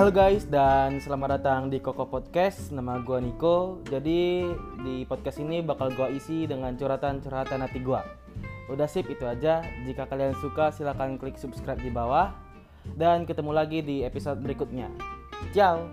Halo guys dan selamat datang di Koko Podcast. Nama gua Niko. Jadi di podcast ini bakal gua isi dengan curhatan-curhatan hati gua. Udah sip itu aja. Jika kalian suka silahkan klik subscribe di bawah. Dan ketemu lagi di episode berikutnya. Ciao.